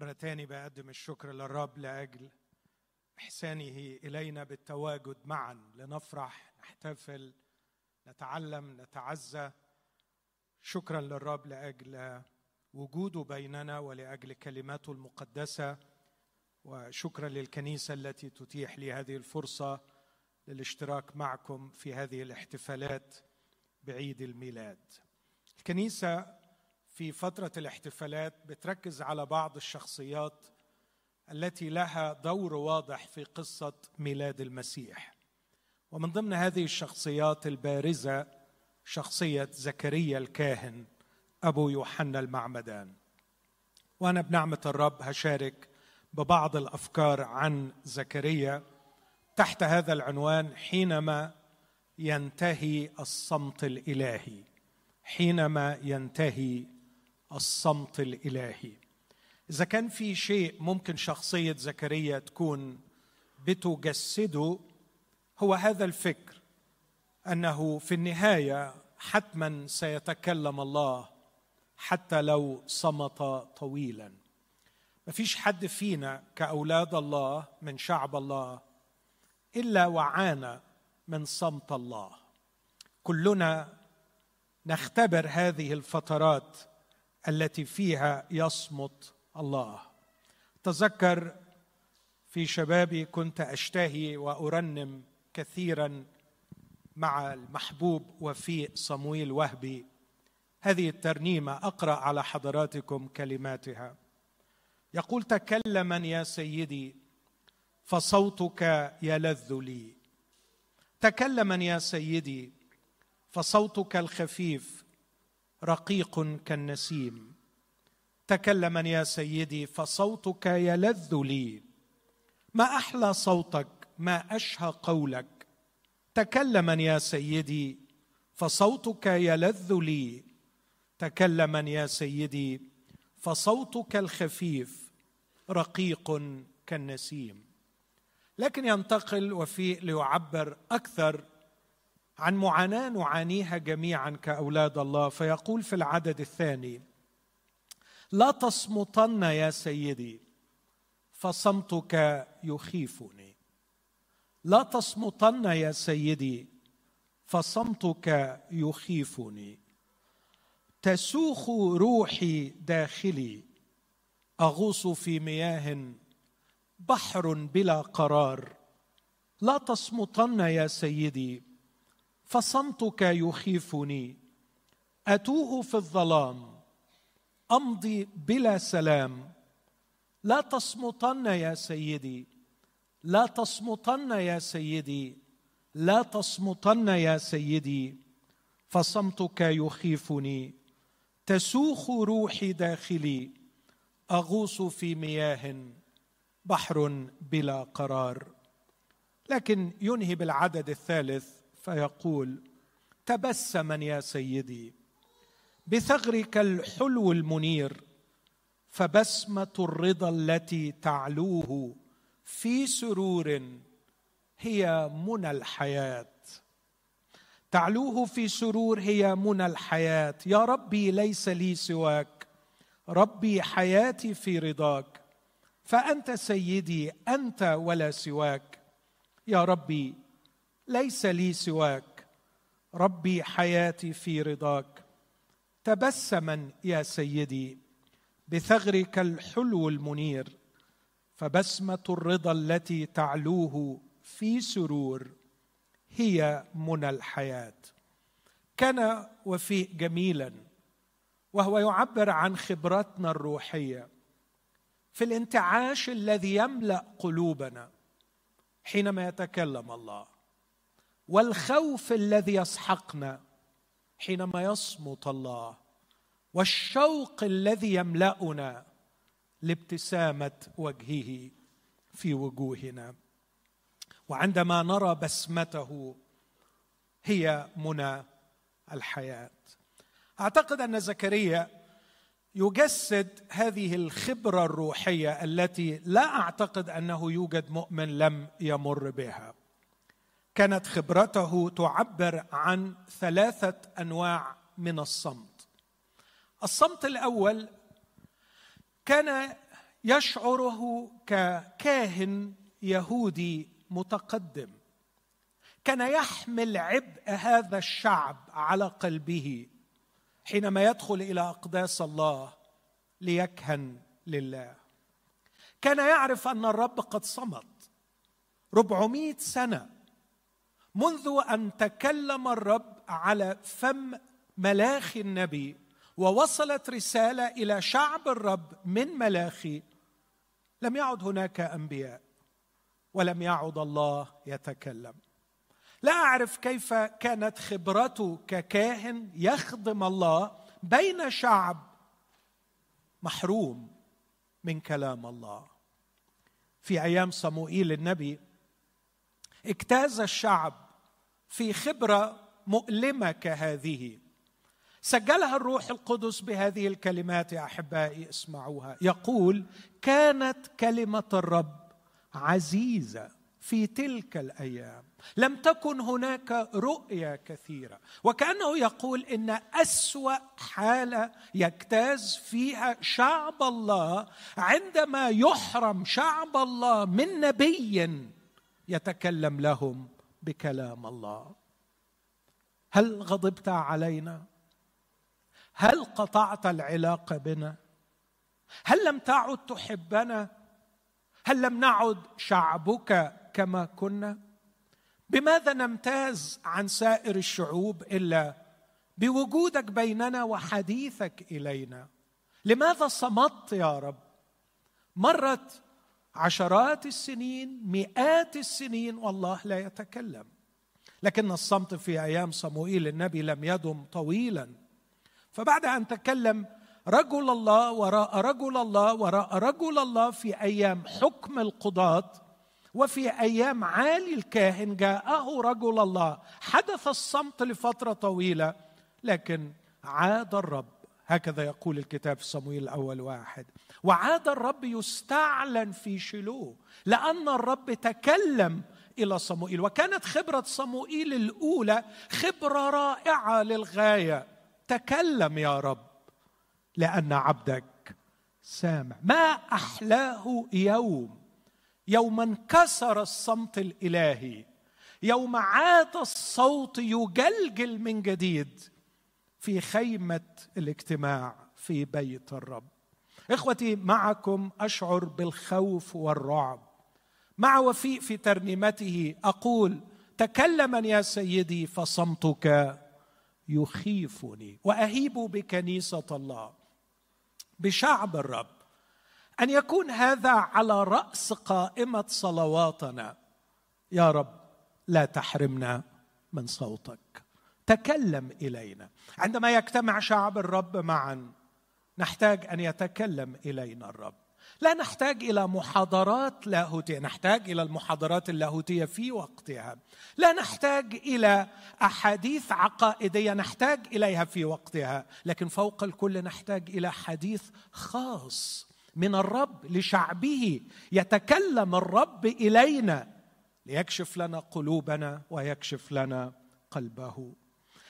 مرة تاني بقدم الشكر للرب لأجل إحسانه إلينا بالتواجد معا. لنفرح نحتفل نتعلم نتعزى. شكرا للرب لأجل وجوده بيننا ولأجل كلماته المقدسة. وشكرا للكنيسة التي تتيح لي هذه الفرصة للاشتراك معكم في هذه الاحتفالات بعيد الميلاد. الكنيسة في فترة الاحتفالات بتركز على بعض الشخصيات التي لها دور واضح في قصة ميلاد المسيح. ومن ضمن هذه الشخصيات البارزة شخصية زكريا الكاهن أبو يوحنا المعمدان. وأنا بنعمة الرب هشارك ببعض الأفكار عن زكريا تحت هذا العنوان حينما ينتهي الصمت الإلهي. حينما ينتهي الصمت الإلهي. إذا كان في شيء ممكن شخصية زكريا تكون بتجسده هو هذا الفكر أنه في النهاية حتما سيتكلم الله حتى لو صمت طويلا. ما فيش حد فينا كأولاد الله من شعب الله إلا وعانى من صمت الله. كلنا نختبر هذه الفترات التي فيها يصمت الله. تذكر في شبابي كنت أشتهي وأرنم كثيرا مع المحبوب وفي صمويل وهبي. هذه الترنيمة أقرأ على حضراتكم كلماتها. يقول تكلما يا سيدي فصوتك يلذ لي. تكلما يا سيدي فصوتك الخفيف رقيق كالنسيم. تكلما يا سيدي فصوتك يلذ لي. ما أحلى صوتك ما أشهى قولك. تكلما يا سيدي فصوتك يلذ لي. تكلما يا سيدي فصوتك الخفيف رقيق كالنسيم. لكن ينتقل وفي ليعبر أكثر عن معاناة نعانيها جميعا كأولاد الله. فيقول في العدد الثاني لا تصمتن يا سيدي فصمتك يخيفني. لا تصمتن يا سيدي فصمتك يخيفني. تسوخ روحي داخلي أغوص في مياه بحر بلا قرار. لا تصمتن يا سيدي فصمتك يخيفني. اتوه في الظلام. أمضي بلا سلام. لا تصمتن يا سيدي. لا تصمتن يا سيدي. لا تصمتن يا سيدي. فصمتك يخيفني. تسوخ روحي داخلي. أغوص في مياه بحر بلا قرار. لكن ينهي بالعدد الثالث. فيقول تبسما يا سيدي بثغرك الحلو المنير فبسمة الرضا التي تعلوه في سرور هي منى الحياة. تعلوه في سرور هي منى الحياة. يا ربي ليس لي سواك ربي حياتي في رضاك فأنت سيدي أنت ولا سواك. يا ربي ليس لي سواك. ربي حياتي في رضاك. تبسما يا سيدي بثغرك الحلو المنير. فبسمة الرضا التي تعلوه في سرور هي منى الحياة. كان وفيء جميلا وهو يعبر عن خبرتنا الروحية. في الانتعاش الذي يملأ قلوبنا حينما يتكلم الله. والخوف الذي يسحقنا حينما يصمت الله والشوق الذي يملأنا لابتسامة وجهه في وجوهنا. وعندما نرى بسمته هي منى الحياة. أعتقد أن زكريا يجسد هذه الخبرة الروحية التي لا أعتقد أنه يوجد مؤمن لم يمر بها. كانت خبرته تعبر عن ثلاثة أنواع من الصمت. الصمت الأول كان يشعره ككاهن يهودي متقدم. كان يحمل عبء هذا الشعب على قلبه حينما يدخل إلى أقداس الله ليكهن لله. كان يعرف أن الرب قد صمت. ربعمائة سنة منذ أن تكلم الرب على فم ملاخي النبي ووصلت رسالة إلى شعب الرب من ملاخي. لم يعد هناك أنبياء ولم يعد الله يتكلم. لا أعرف كيف كانت خبرته ككاهن يخدم الله بين شعب محروم من كلام الله. في أيام صموئيل النبي اجتاز الشعب في خبرة مؤلمة كهذه. سجلها الروح القدس بهذه الكلمات يا أحبائي اسمعوها. يقول كانت كلمة الرب عزيزة في تلك الأيام. لم تكن هناك رؤيه كثيرة. وكأنه يقول إن أسوأ حالة يجتاز فيها شعب الله عندما يحرم شعب الله من نبي يتكلم لهم. بكلام الله. هل غضبت علينا؟ هل قطعت العلاقة بنا؟ هل لم تعد تحبنا؟ هل لم نعد شعبك كما كنا؟ بماذا نمتاز عن سائر الشعوب إلا بوجودك بيننا وحديثك إلينا؟ لماذا صمت يا رب؟ مرت عشرات السنين مئات السنين والله لا يتكلم. لكن الصمت في أيام صموئيل النبي لم يدم طويلا. فبعد أن تكلم رجل الله وراء رجل الله وراء رجل الله في أيام حكم القضاة وفي أيام عالي الكاهن جاءه رجل الله حدث الصمت لفترة طويلة لكن عاد الرب. هكذا يقول الكتاب في صمويل الأول واحد. وعاد الرب يستعلن في شلوه لأن الرب تكلم إلى صموئيل وكانت خبرة صموئيل الأولى خبرة رائعة للغاية. تكلم يا رب لأن عبدك سامع. ما أحلاه يوم؟ يوم انكسر الصمت الإلهي يوم عاد الصوت يجلجل من جديد في خيمة الاجتماع في بيت الرب. إخوتي معكم أشعر بالخوف والرعب. مع وفيء في ترنيمته أقول تكلما يا سيدي فصمتك يخيفني وأهيب بكنيسه الله. بشعب الرب أن يكون هذا على رأس قائمة صلواتنا. يا رب لا تحرمنا من صوتك. تكلم إلينا. عندما يجتمع شعب الرب معا نحتاج أن يتكلم إلينا الرب. لا نحتاج إلى محاضرات لاهوتية نحتاج إلى المحاضرات اللاهوتية في وقتها. لا نحتاج إلى أحاديث عقائدية نحتاج إليها في وقتها. لكن فوق الكل نحتاج إلى حديث خاص من الرب لشعبه. يتكلم الرب إلينا. ليكشف لنا قلوبنا ويكشف لنا قلبه.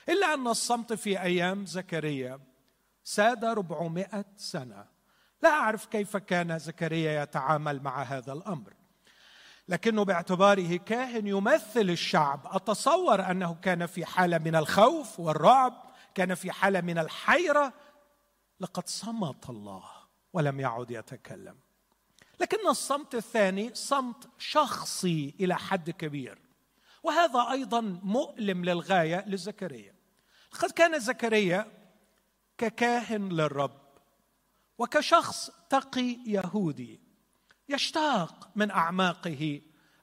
إلا أن الصمت في أيام زكريا ساد ربعمائة سنة. لا أعرف كيف كان زكريا يتعامل مع هذا الأمر. لكنه باعتباره كاهن يمثل الشعب. أتصور أنه كان في حالة من الخوف والرعب كان في حالة من الحيرة. لقد صمت الله ولم يعد يتكلم. لكن الصمت الثاني صمت شخصي إلى حد كبير. وهذا أيضا مؤلم للغاية لزكريا. لقد كان زكريا ككاهن للرب وكشخص تقي يهودي يشتاق من أعماقه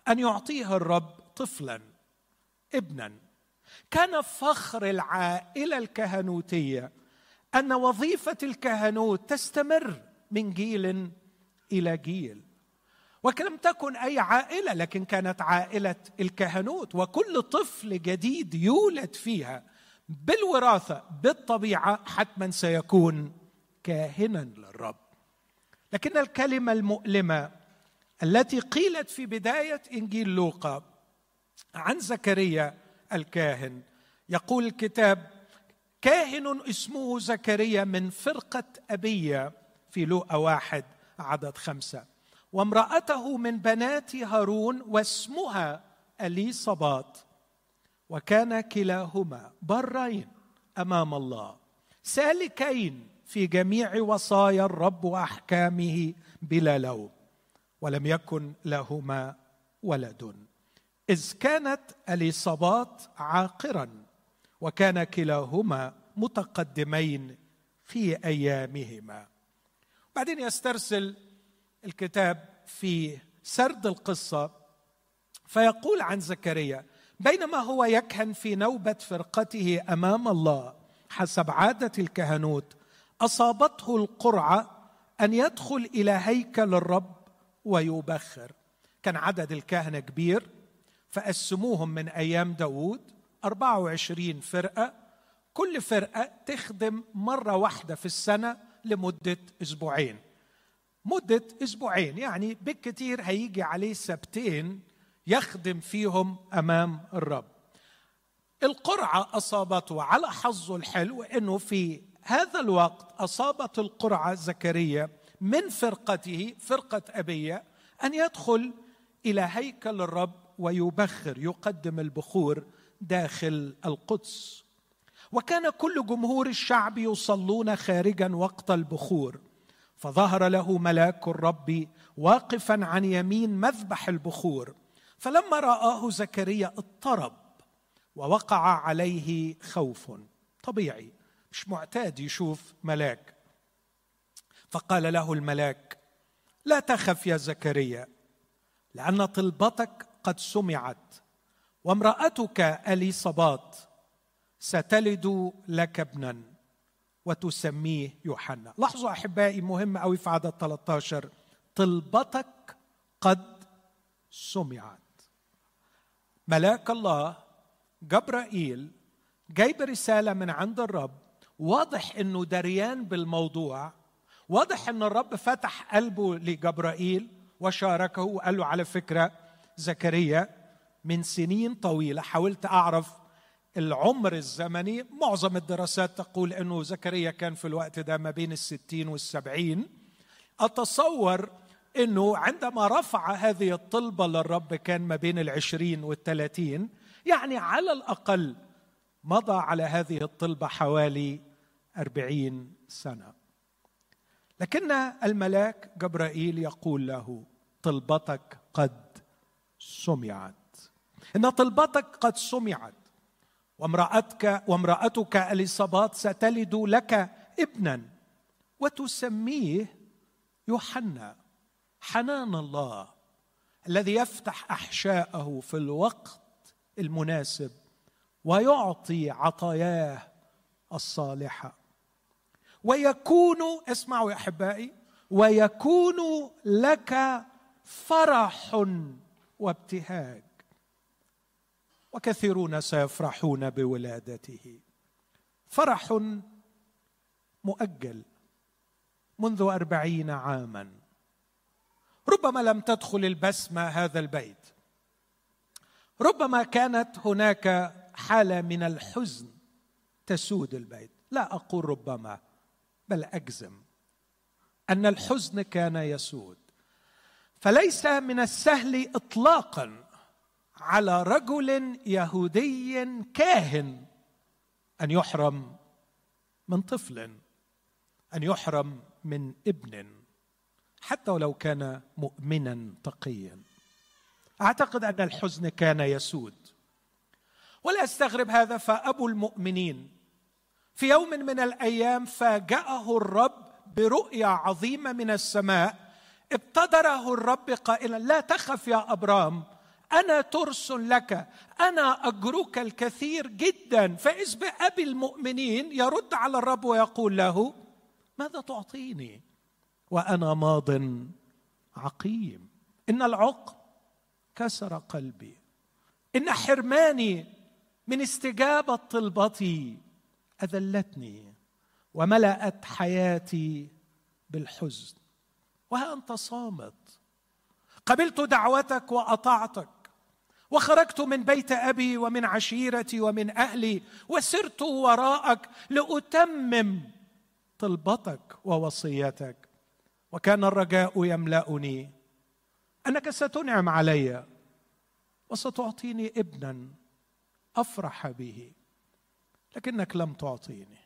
أن يعطيه الرب طفلا ابنا. كان فخر العائلة الكهنوتية أن وظيفة الكهنوت تستمر من جيل إلى جيل. ولم تكن أي عائلة لكن كانت عائلة الكهنوت وكل طفل جديد يولد فيها. بالوراثة بالطبيعة حتما سيكون كاهنا للرب. لكن الكلمة المؤلمة التي قيلت في بداية إنجيل لوقا عن زكريا الكاهن يقول الكتاب كاهن اسمه زكريا من فرقة أبية في لوقا واحد عدد خمسة وامرأته من بنات هارون واسمها أليصبات وكان كلاهما برين أمام الله. سالكين في جميع وصايا الرب وأحكامه بلا لوم ولم يكن لهما ولد. إذ كانت أليصبات عاقرا وكان كلاهما متقدمين في أيامهما. بعدين يسترسل الكتاب في سرد القصة فيقول عن زكريا بينما هو يكهن في نوبة فرقته أمام الله حسب عادة الكهنوت أصابته القرعة أن يدخل إلى هيكل الرب ويبخر. كان عدد الكهنة كبير فقسموهم من أيام داود 24 فرقة. كل فرقة تخدم مرة واحدة في السنة لمدة أسبوعين. مدة أسبوعين يعني بالكثير هيجي عليه سبتين يخدم فيهم أمام الرب. القرعة أصابته على حظه الحلو أنه في هذا الوقت أصابت القرعة زكريا من فرقته فرقة أبية أن يدخل إلى هيكل الرب ويبخر يقدم البخور داخل القدس. وكان كل جمهور الشعب يصلون خارجا وقت البخور. فظهر له ملاك الرب واقفا عن يمين مذبح البخور. فلما رآه زكريا اضطرب ووقع عليه خوف طبيعي مش معتاد يشوف ملاك. فقال له الملاك لا تخف يا زكريا لأن طلبتك قد سمعت وامرأتك أليصبات ستلد لك ابنا وتسميه يوحنا. لاحظوا أحبائي مهم أوي في عدد 13 طلبتك قد سمعت. ملاك الله جبرائيل جايب رسالة من عند الرب واضح إنه دريان بالموضوع واضح إن الرب فتح قلبه لجبرائيل وشاركه وقال له على فكرة زكريا من سنين طويلة حاولت أعرف العمر الزمني معظم الدراسات تقول إنه زكريا كان في الوقت ده ما بين الستين والسبعين أتصور إنه عندما رفع هذه الطلبة للرب كان ما بين العشرين والثلاثين يعني على الأقل مضى على هذه الطلبة حوالي أربعين سنة. لكن الملاك جبرائيل يقول له طلبتك قد سمعت. إن طلبتك قد سمعت وامرأتك وامرأتك اليصابات ستلد لك ابنا وتسميه يوحنا. حنان الله الذي يفتح أحشاءه في الوقت المناسب ويعطي عطاياه الصالحة. ويكون اسمعوا يا أحبائي ويكون لك فرح وابتهاج. وكثيرون سيفرحون بولادته. فرح مؤجل منذ أربعين عاما. ربما لم تدخل البسمة هذا البيت. ربما كانت هناك حالة من الحزن تسود البيت. لا أقول ربما بل أجزم أن الحزن كان يسود. فليس من السهل اطلاقا على رجل يهودي كاهن أن يحرم من طفل أن يحرم من ابن. حتى ولو كان مؤمنا تقيا. أعتقد أن الحزن كان يسود. ولا أستغرب هذا فأبو المؤمنين في يوم من الأيام فاجأه الرب برؤيا عظيمة من السماء. ابتدره الرب قائلا لا تخف يا أبرام أنا ترس لك أنا أجرك الكثير جدا. فإذ بأبي المؤمنين يرد على الرب ويقول له ماذا تعطيني؟ وأنا ماض عقيم. إن العقم كسر قلبي. إن حرماني من استجابة طلبتي أذلتني وملأت حياتي بالحزن. وها انت صامت. قبلت دعوتك وأطعتك. وخرجت من بيت أبي ومن عشيرتي ومن أهلي. وسرت وراءك لأتمم طلبتك ووصيتك. وكان الرجاء يملأني. أنك ستنعم علي وستعطيني ابنا أفرح به لكنك لم تعطيني.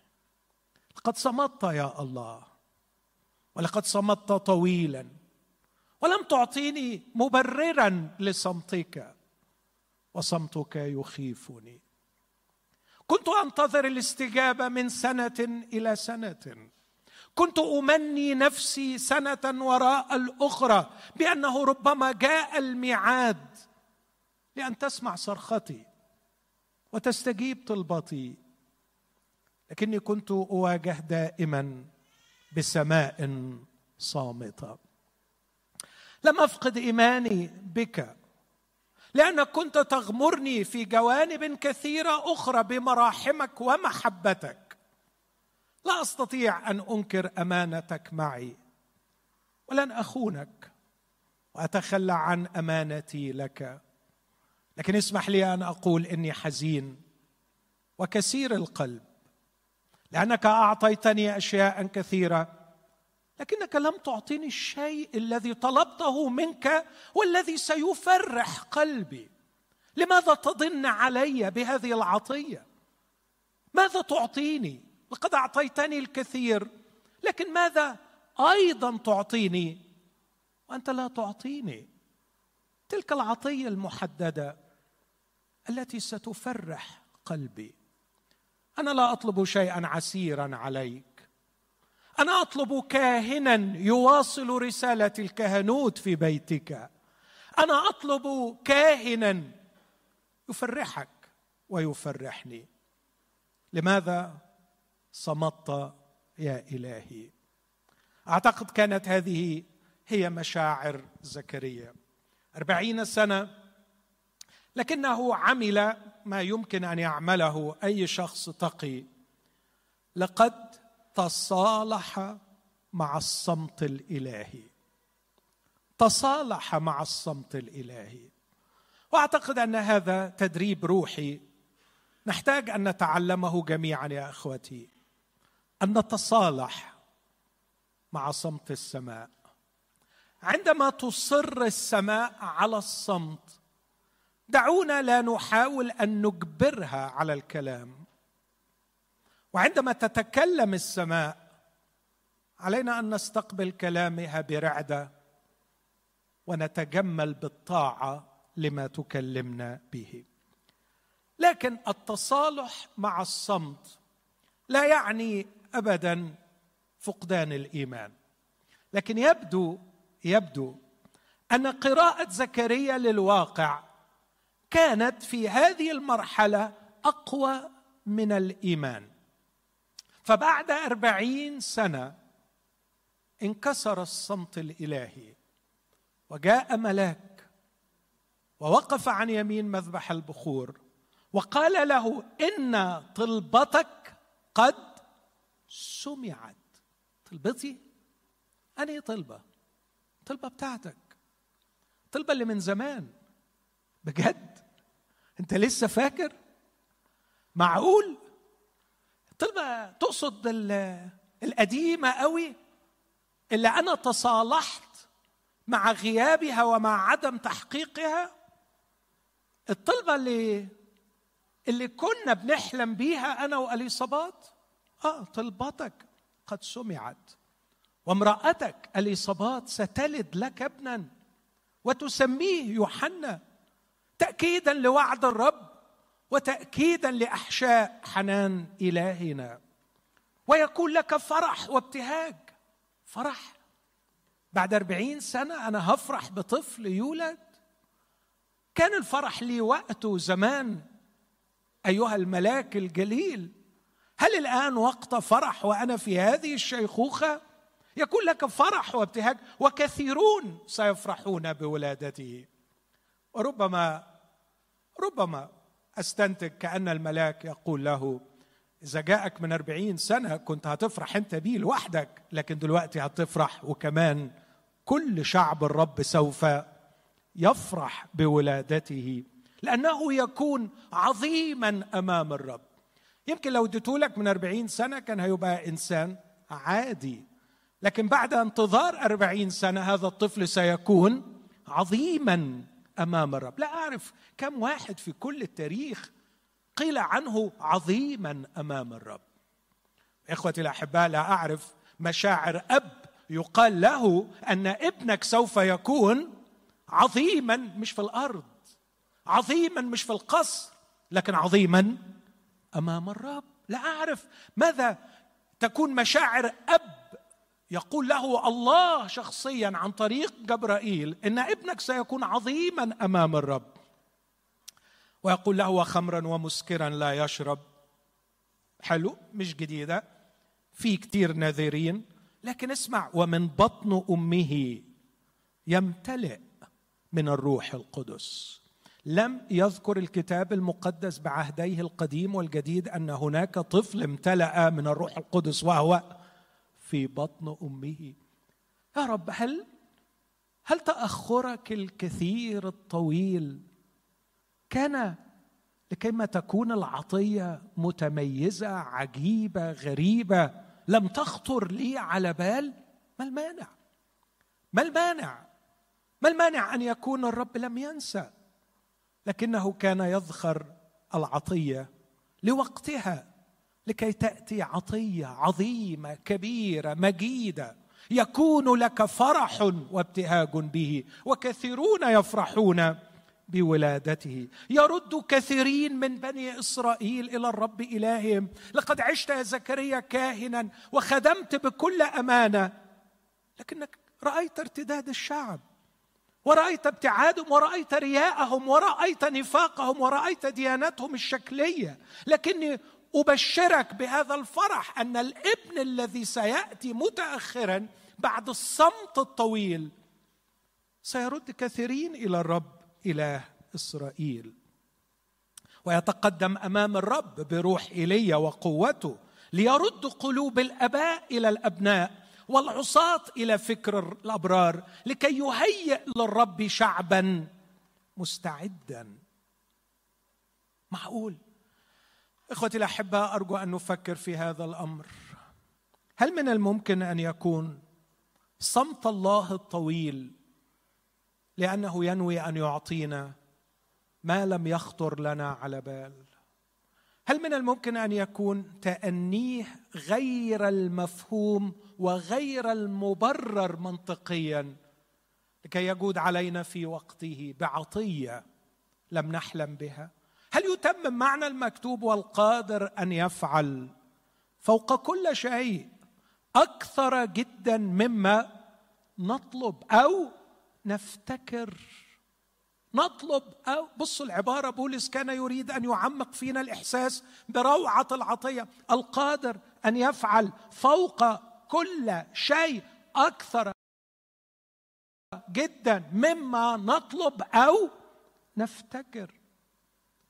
لقد صمت يا الله ولقد صمت طويلا ولم تعطيني مبررا لصمتك وصمتك يخيفني. كنت أنتظر الاستجابة من سنة إلى سنة. كنت أمني نفسي سنة وراء الأخرى بأنه ربما جاء الميعاد لأن تسمع صرختي وتستجيب طلبتي لكني كنت أواجه دائما بسماء صامتة. لم أفقد إيماني بك لانك كنت تغمرني في جوانب كثيرة أخرى بمراحمك ومحبتك. لا أستطيع أن أنكر أمانتك معي ولن أخونك وأتخلى عن أمانتي لك. لكن اسمح لي أن أقول إني حزين وكثير القلب لأنك أعطيتني أشياء كثيرة لكنك لم تعطيني الشيء الذي طلبته منك والذي سيفرح قلبي. لماذا تضن علي بهذه العطية؟ ماذا تعطيني؟ لقد أعطيتني الكثير لكن ماذا أيضا تعطيني؟ وأنت لا تعطيني. تلك العطية المحددة التي ستفرح قلبي. أنا لا أطلب شيئا عسيرا عليك. أنا أطلب كاهنا يواصل رسالة الكهنوت في بيتك. أنا أطلب كاهنا يفرحك ويفرحني. لماذا؟ صمت يا إلهي. أعتقد كانت هذه هي مشاعر زكريا. أربعين سنة لكنه عمل ما يمكن أن يعمله أي شخص تقي. لقد تصالح مع الصمت الإلهي. تصالح مع الصمت الإلهي. وأعتقد أن هذا تدريب روحي. نحتاج أن نتعلمه جميعا يا إخوتي. أن نتصالح مع صمت السماء. عندما تصر السماء على الصمت دعونا لا نحاول أن نجبرها على الكلام. وعندما تتكلم السماء علينا أن نستقبل كلامها برعدة ونتجمل بالطاعة لما تكلمنا به. لكن التصالح مع الصمت لا يعني ابدا فقدان الإيمان. لكن يبدو يبدو أن قراءة زكريا للواقع كانت في هذه المرحلة أقوى من الإيمان. فبعد أربعين سنة انكسر الصمت الإلهي وجاء ملاك ووقف عن يمين مذبح البخور وقال له إن طلبتك قد سمعت. طلبتي؟ أنهي طلبة. طلبة بتاعتك. طلبة اللي من زمان. بجد؟ أنت لسه فاكر؟ معقول؟ طلبة تقصد القديمة قوي؟ اللي أنا تصالحت مع غيابها ومع عدم تحقيقها؟ الطلبة اللي اللي كنا بنحلم بيها أنا وأليصابات آه طلبتك قد سمعت وامرأتك أليصابات ستلد لك ابنا وتسميه يوحنا تأكيدا لوعد الرب وتاكيدا لأحشاء حنان إلهنا. ويكون لك فرح وابتهاج فرح. بعد أربعين سنة أنا هفرح بطفل يولد. كان الفرح لي وقته زمان أيها الملاك الجليل. هل الآن وقت فرح وأنا في هذه الشيخوخة؟ يكون لك فرح وابتهاج وكثيرون سيفرحون بولادته. وربما ربما أستنتج كأن الملاك يقول له إذا جاءك من أربعين سنة كنت هتفرح أنت بيه لوحدك لكن دلوقتي هتفرح وكمان كل شعب الرب سوف يفرح بولادته. لأنه يكون عظيما أمام الرب. يمكن لو اديتهولك من أربعين سنة كان هيبقى إنسان عادي. لكن بعد انتظار أربعين سنة هذا الطفل سيكون عظيما أمام الرب. لا أعرف كم واحد في كل التاريخ قيل عنه عظيما أمام الرب. إخوتي الأحباء لا أعرف مشاعر أب يقال له أن ابنك سوف يكون عظيما مش في الأرض عظيما مش في القصر لكن عظيما امام الرب لا أعرف. ماذا تكون مشاعر أب يقول له الله شخصيا عن طريق جبرائيل إن ابنك سيكون عظيما أمام الرب. ويقول له وخمرا ومسكرا لا يشرب. حلو مش جديدة. في كتير نذيرين لكن اسمع ومن بطن أمه يمتلئ من الروح القدس. لم يذكر الكتاب المقدس بعهديه القديم والجديد أن هناك طفل امتلأ من الروح القدس وهو في بطن أمه. يا رب هل هل تأخرك الكثير الطويل؟ كان لكيما تكون العطية متميزة عجيبة غريبة لم تخطر لي على بال؟ ما المانع؟ ما المانع؟ ما المانع أن يكون الرب لم ينسى؟ لكنه كان يذخر العطية لوقتها لكي تأتي عطية عظيمة كبيرة مجيدة. يكون لك فرح وابتهاج به وكثيرون يفرحون بولادته. يرد كثيرين من بني إسرائيل إلى الرب إلههم. لقد عشت يا زكريا كاهنا وخدمت بكل أمانة لكنك رأيت ارتداد الشعب. ورأيت ابتعادهم ورأيت رياءهم ورأيت نفاقهم ورأيت ديانتهم الشكلية. لكني أبشرك بهذا الفرح أن الابن الذي سيأتي متأخرا بعد الصمت الطويل سيرد كثيرين إلى الرب إله إسرائيل. ويتقدم أمام الرب بروح إيليا وقوته ليرد قلوب الآباء إلى الأبناء والعصاة إلى فكر الأبرار لكي يهيئ للرب شعبا مستعدا. معقول؟ إخوتي الاحباء أرجو أن نفكر في هذا الأمر. هل من الممكن أن يكون صمت الله الطويل لأنه ينوي أن يعطينا ما لم يخطر لنا على بال؟ هل من الممكن أن يكون تأنيه غير المفهوم وغير المبرر منطقيا لكي يجود علينا في وقته بعطية لم نحلم بها. هل يتمم معنى المكتوب والقادر أن يفعل؟ فوق كل شيء أكثر جدا مما نطلب أو نفتكر. نطلب أو بصوا العبارة بولس كان يريد أن يعمق فينا الإحساس بروعة العطية. القادر أن يفعل فوق كل شيء أكثر جدا مما نطلب أو نفتكر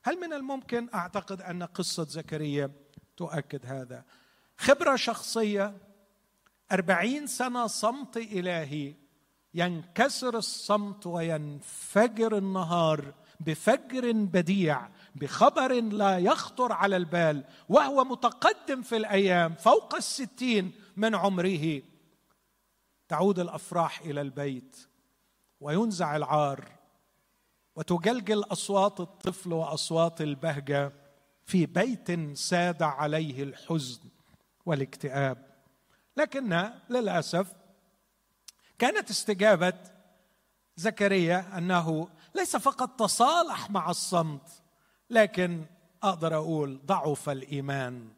هل من الممكن؟ أعتقد أن قصة زكريا تؤكد هذا. خبرة شخصية أربعين سنة صمت إلهي ينكسر الصمت وينفجر النهار بفجر بديع بخبر لا يخطر على البال وهو متقدم في الأيام فوق الستين من عمره تعود الأفراح إلى البيت وينزع العار وتجلجل أصوات الطفل وأصوات البهجة في بيت ساد عليه الحزن والاكتئاب. لكن للأسف كانت استجابة زكريا أنه ليس فقط تصالح مع الصمت لكن أقدر أقول ضعف الإيمان.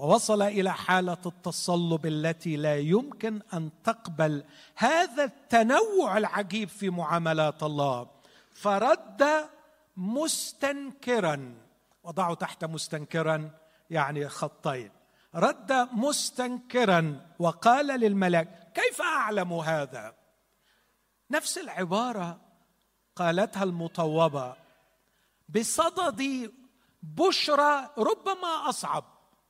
ووصل إلى حالة التصلب التي لا يمكن أن تقبل هذا التنوع العجيب في معاملات الله. فرد مستنكرا وضعوا تحت مستنكرا يعني خطين. رد مستنكرا وقال للملك كيف أعلم هذا؟ نفس العبارة قالتها المطوبة بصدد بشرى ربما أصعب.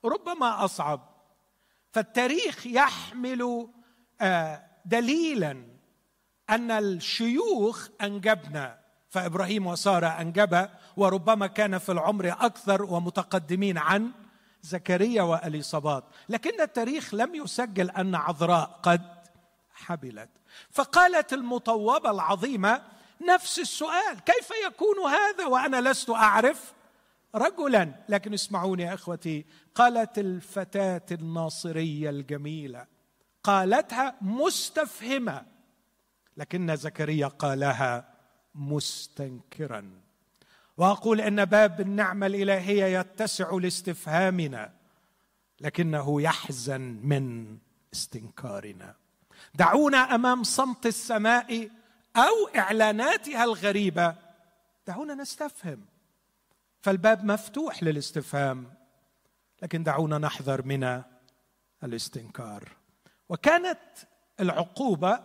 ربما أصعب. فالتاريخ يحمل آه، دليلا أن الشيوخ أنجبنا فإبراهيم وسارة انجبا وربما كان في العمر أكثر ومتقدمين عن زكريا وأليصابات. لكن التاريخ لم يسجل أن عذراء قد حبلت. فقالت المطوبة العظيمة نفس السؤال كيف يكون هذا وأنا لست أعرف؟ رجلا لكن اسمعوني يا إخوتي. قالت الفتاة الناصرية الجميلة قالتها مستفهمة لكن زكريا قالها مستنكرا. وأقول إن باب النعمة الإلهية يتسع لاستفهامنا لكنه يحزن من استنكارنا. دعونا أمام صمت السماء أو إعلاناتها الغريبة. دعونا نستفهم. فالباب مفتوح للاستفهام لكن دعونا نحذر من الاستنكار. وكانت العقوبة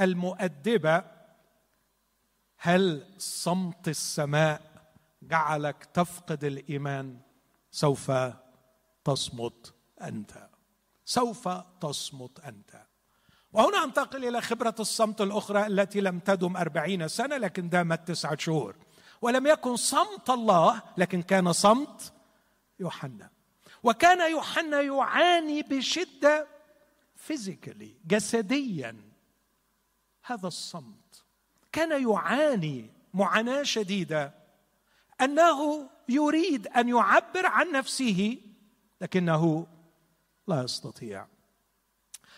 المؤدبة هل صمت السماء جعلك تفقد الإيمان؟ سوف تصمت أنت. سوف تصمت أنت. وهنا أنتقل إلى خبرة الصمت الأخرى التي لم تدم أربعين سنة لكن دامت تسعة شهور. ولم يكن صمت الله لكن كان صمت يوحنا. وكان يوحنا يعاني بشدة فيزيكالي جسديا. هذا الصمت. كان يعاني معاناة شديدة. أنه يريد أن يعبر عن نفسه لكنه لا يستطيع.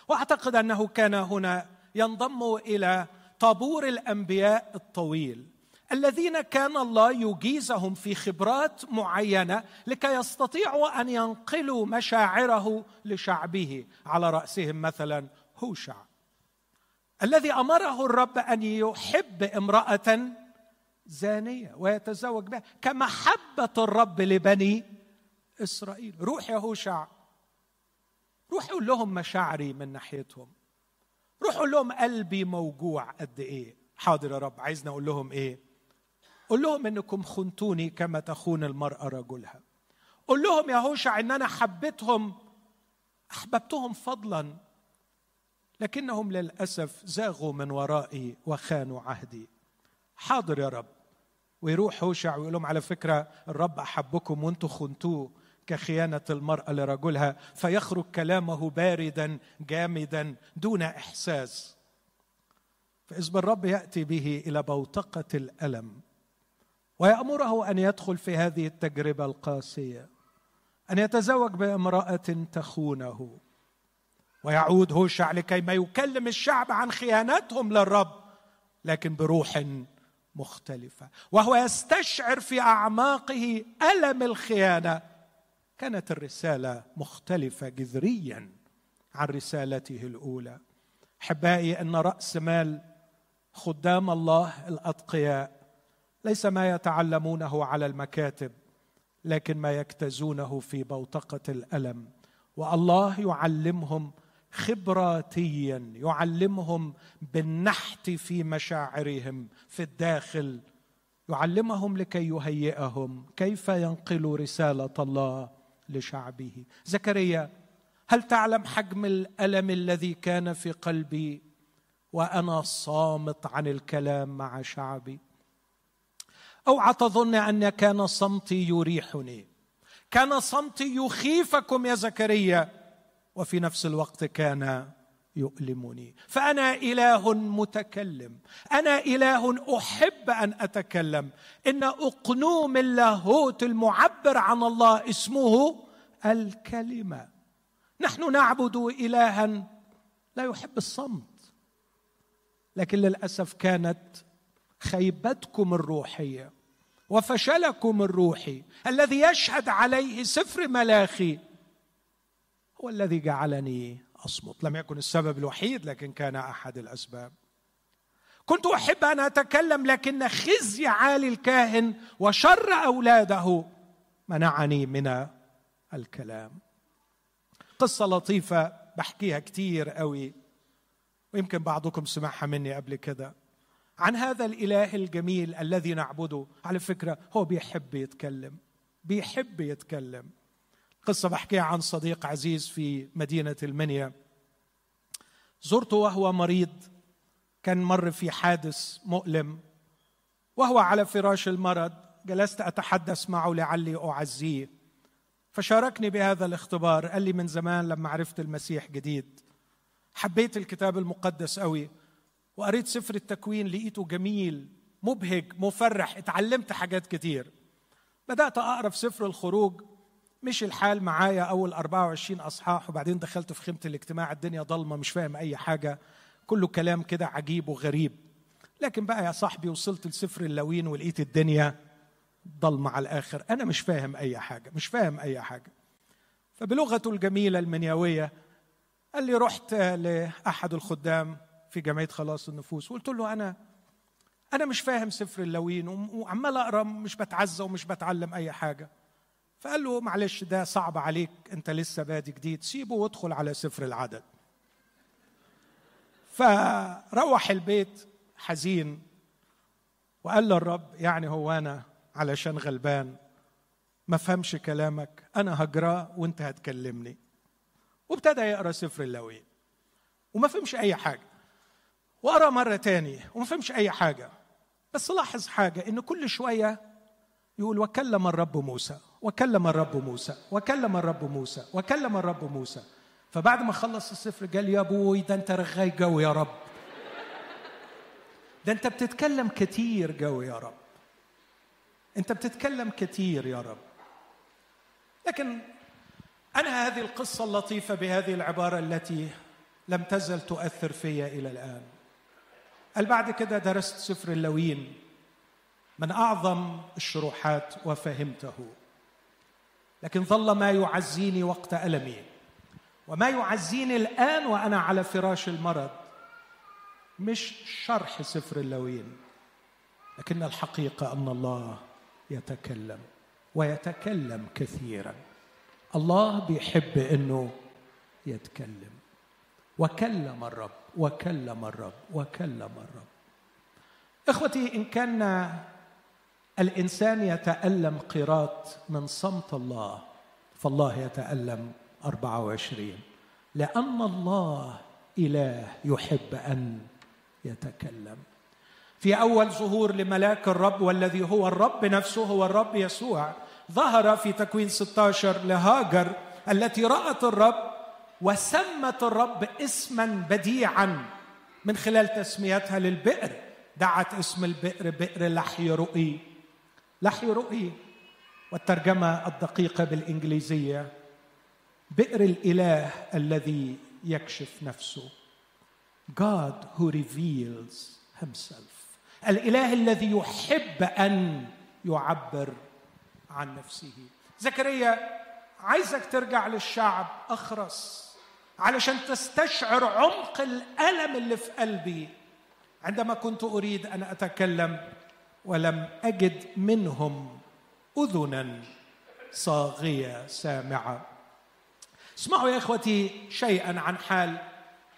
وأعتقد أنه كان هنا ينضم إلى طابور الأنبياء الطويل. الذين كان الله يجيزهم في خبرات معينة لكي يستطيعوا أن ينقلوا مشاعره لشعبه. على رأسهم مثلا هوشع. الذي أمره الرب أن يحب امرأة زانية ويتزوج بها كمحبة الرب لبني إسرائيل. روح يا هوشع. روح قول لهم مشاعري من ناحيتهم. روح قول لهم قلبي موجوع قد إيه. حاضر يا رب. عايزني أقول لهم إيه؟ قول لهم إنكم خنتوني كما تخون المرأة رجلها. قول لهم يا هوشع إن أنا حبيتهم أحببتهم فضلا لكنهم للأسف زاغوا من ورائي وخانوا عهدي. حاضر يا رب. ويروح هوشع ويقول لهم على فكرة الرب أحبكم وأنتم خنتوه كخيانة المرأة لرجلها فيخرج كلامه باردا جامدا دون إحساس. فاذ بالرب يأتي به إلى بوتقة الألم. ويأمره أن يدخل في هذه التجربة القاسية أن يتزوج بامرأة تخونه. ويعود هوشع لكي ما يكلم الشعب عن خيانتهم للرب لكن بروح مختلفة. وهو يستشعر في أعماقه ألم الخيانة. كانت الرسالة مختلفة جذريا عن رسالته الأولى. أحبائي إن رأس مال خدام الله الأتقياء ليس ما يتعلمونه على المكاتب لكن ما يجتازونه في بوتقة الألم. والله يعلمهم خبراتيا يعلمهم بالنحت في مشاعرهم في الداخل. يعلمهم لكي يهيئهم. كيف ينقلوا رسالة الله لشعبه؟ زكريا هل تعلم حجم الألم الذي كان في قلبي؟ وأنا صامت عن الكلام مع شعبي. اوعى تظن أن كان صمتي يريحني. كان صمتي يخيفكم يا زكريا. وفي نفس الوقت كان يؤلمني. فأنا إله متكلم. أنا إله أحب أن أتكلم. إن أقنوم اللاهوت المعبر عن الله اسمه الكلمة. نحن نعبد إلها. لا يحب الصمت. لكن للأسف كانت خيبتكم الروحية وفشلكم الروحي الذي يشهد عليه سفر ملاخي هو الذي جعلني أصمت. لم يكن السبب الوحيد لكن كان أحد الأسباب. كنت أحب أن أتكلم لكن خزي عالي الكاهن وشر أولاده منعني من الكلام. قصة لطيفة بحكيها كتير قوي ويمكن بعضكم سمعها مني قبل كده. عن هذا الإله الجميل الذي نعبده. على فكرة هو بيحب يتكلم بيحب يتكلم. قصة بحكيها عن صديق عزيز في مدينة المنيا. زرته وهو مريض. كان مر في حادث مؤلم. وهو على فراش المرض. جلست أتحدث معه لعلي أعزيه. فشاركني بهذا الاختبار. قال لي من زمان لما عرفت المسيح جديد. حبيت الكتاب المقدس قوي. وقريت سفر التكوين لقيته جميل مبهج مفرح اتعلمت حاجات كتير. بدأت أقرأ في سفر الخروج مش الحال معايا أول 24 أصحاح وبعدين دخلت في خيمة الاجتماع الدنيا ضلمة مش فاهم أي حاجة كله كلام كده عجيب وغريب. لكن بقى يا صاحبي وصلت لسفر اللاويين ولقيت الدنيا ضلمة على الآخر. أنا مش فاهم أي حاجة مش فاهم أي حاجة. فبلغته الجميلة المنياوية قال لي رحت لأحد الخدام في جمعية خلاص النفوس. وقلت له أنا أنا مش فاهم سفر اللاويين وعمال أقرأ مش بتعزى ومش بتعلم أي حاجة. فقال له معلش ده صعب عليك أنت لسه بادي جديد سيبه وادخل على سفر العدد. فروح البيت حزين وقال للرب يعني هو أنا علشان غلبان ما فهمش كلامك أنا هجراه وأنت هتكلمني. وابتدى يقرأ سفر اللوين وما فهمش أي حاجة. وقرأ مرة تاني وما فهمش أي حاجة. بس لاحظ حاجة إن كل شوية يقول وكلم الرب موسى وكلم الرب موسى وكلم الرب موسى وكلم الرب موسى. فبعد ما خلص السفر قال يا أبوي ده أنت رغاي جوي يا رب. ده أنت بتتكلم كتير جوي يا رب. أنت بتتكلم كتير يا رب. لكن أنا هذه القصة اللطيفة بهذه العبارة التي لم تزل تؤثر في إلى الآن. قال بعد كده درست سفر اللاويين؟ من أعظم الشروحات وفهمته. لكن ظل ما يعزيني وقت ألمي. وما يعزيني الآن وأنا على فراش المرض مش شرح سفر اللوين. لكن الحقيقة أن الله يتكلم ويتكلم كثيرا. الله بيحب إنه يتكلم. وكلم الرب وكلم الرب وكلم الرب. إخوتي إن كان الإنسان يتألم قيراط من صمت الله فالله يتألم 24 لأن الله إله يحب أن يتكلم. في أول ظهور لملاك الرب والذي هو الرب نفسه هو الرب يسوع ظهر في تكوين 16 لهاجر التي رأت الرب وسمت الرب اسما بديعا. من خلال تسميتها للبئر دعت اسم البئر بئر لحي رؤي. لحي رؤي والترجمة الدقيقة بالإنجليزية بئر الإله الذي يكشف نفسه. God who reveals himself. الإله الذي يحب أن يعبر عن نفسه. زكريا عايزك ترجع للشعب أخرس. علشان تستشعر عمق الألم اللي في قلبي. عندما كنت أريد أن أتكلم ولم أجد منهم أذنا صاغية سامعة. اسمعوا يا إخوتي شيئا عن حال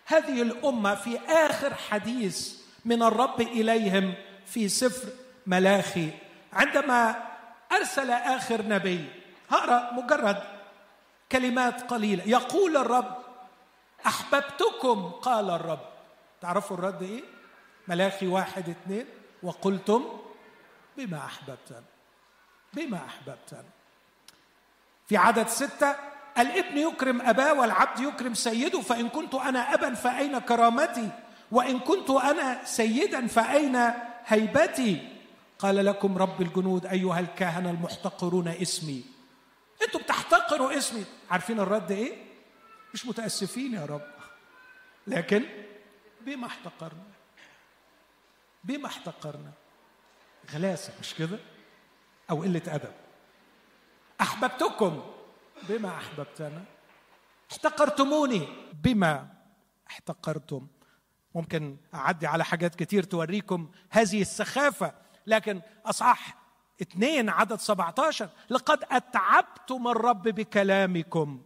هذه الأمة في آخر حديث من الرب إليهم في سفر ملاخي. عندما أرسل آخر نبي هقرا مجرد كلمات قليلة. يقول الرب أحببتكم قال الرب. تعرفوا الرد إيه؟ ملاخي واحد اثنين وقلتم بما احببتن بما احببتن في عدد ستة الابن يكرم أباه والعبد يكرم سيده فإن كنت أنا أبا فأين كرامتي؟ وإن كنت أنا سيدا فأين هيبتي؟ قال لكم رب الجنود أيها الكهنه المحتقرون اسمي. أنتوا بتحتقروا اسمي. عارفين الرد إيه؟ مش متأسفين يا رب. لكن بما احتقرنا بما احتقرنا غلاسة مش كده؟ أو قلة أدب. أحببتكم بما أحببتنا. احتقرتموني بما احتقرتم. ممكن أعدي على حاجات كتير توريكم هذه السخافة لكن اصح اثنين عدد 17 لقد أتعبتم الرب بكلامكم.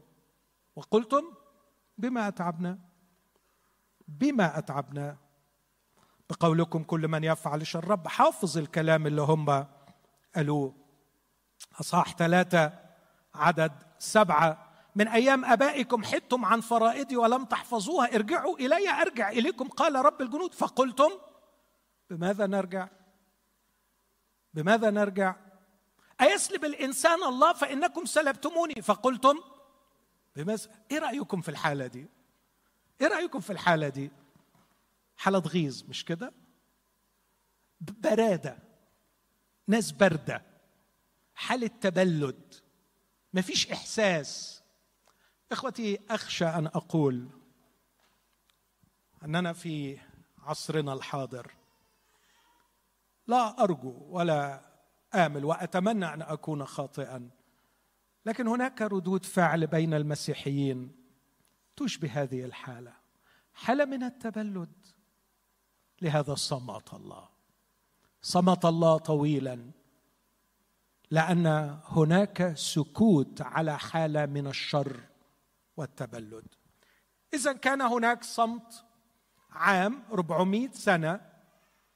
وقلتم بما أتعبنا. بما أتعبنا. بقولكم كل من يفعل شر الرب حافظ الكلام اللي هم قالوه. أصحاح ثلاثة عدد سبعة. من أيام آبائكم حدتم عن فرائدي ولم تحفظوها. ارجعوا إلي أرجع إليكم قال رب الجنود. فقلتم بماذا نرجع؟ بماذا نرجع؟ أيسلب الإنسان الله فإنكم سلبتموني؟ فقلتم بماذا إيه رأيكم في الحالة دي؟ إيه رأيكم في الحالة دي؟ حالة غيظ مش كده؟ برادة ناس باردة حالة تبلد مفيش إحساس. إخوتي أخشى أن أقول أننا في عصرنا الحاضر. لا أرجو ولا آمل وأتمنى أن أكون خاطئا. لكن هناك ردود فعل بين المسيحيين تشبه هذه الحالة. حالة من التبلد. لهذا صمت الله. صمت الله طويلا. لأن هناك سكوت على حالة من الشر والتبلد. اذا كان هناك صمت عام 400 سنة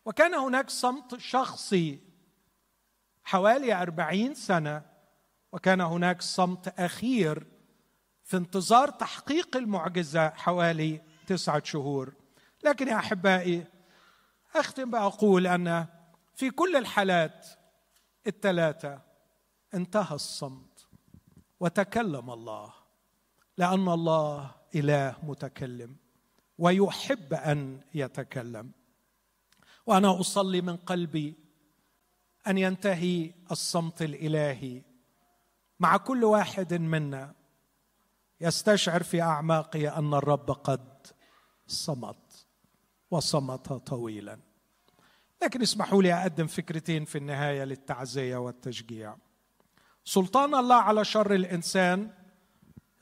وكان هناك صمت شخصي حوالي أربعين سنة. وكان هناك صمت أخير في انتظار تحقيق المعجزة حوالي تسعة شهور. لكن يا أحبائي أختم بأقول أن في كل الحالات الثلاثة انتهى الصمت وتكلم الله لأن الله إله متكلم ويحب أن يتكلم. وأنا أصلي من قلبي أن ينتهي الصمت الإلهي مع كل واحد منا يستشعر في اعماقه أن الرب قد صمت وصمت طويلا. لكن اسمحوا لي أقدم فكرتين في النهاية للتعزية والتشجيع. سلطان الله على شر الإنسان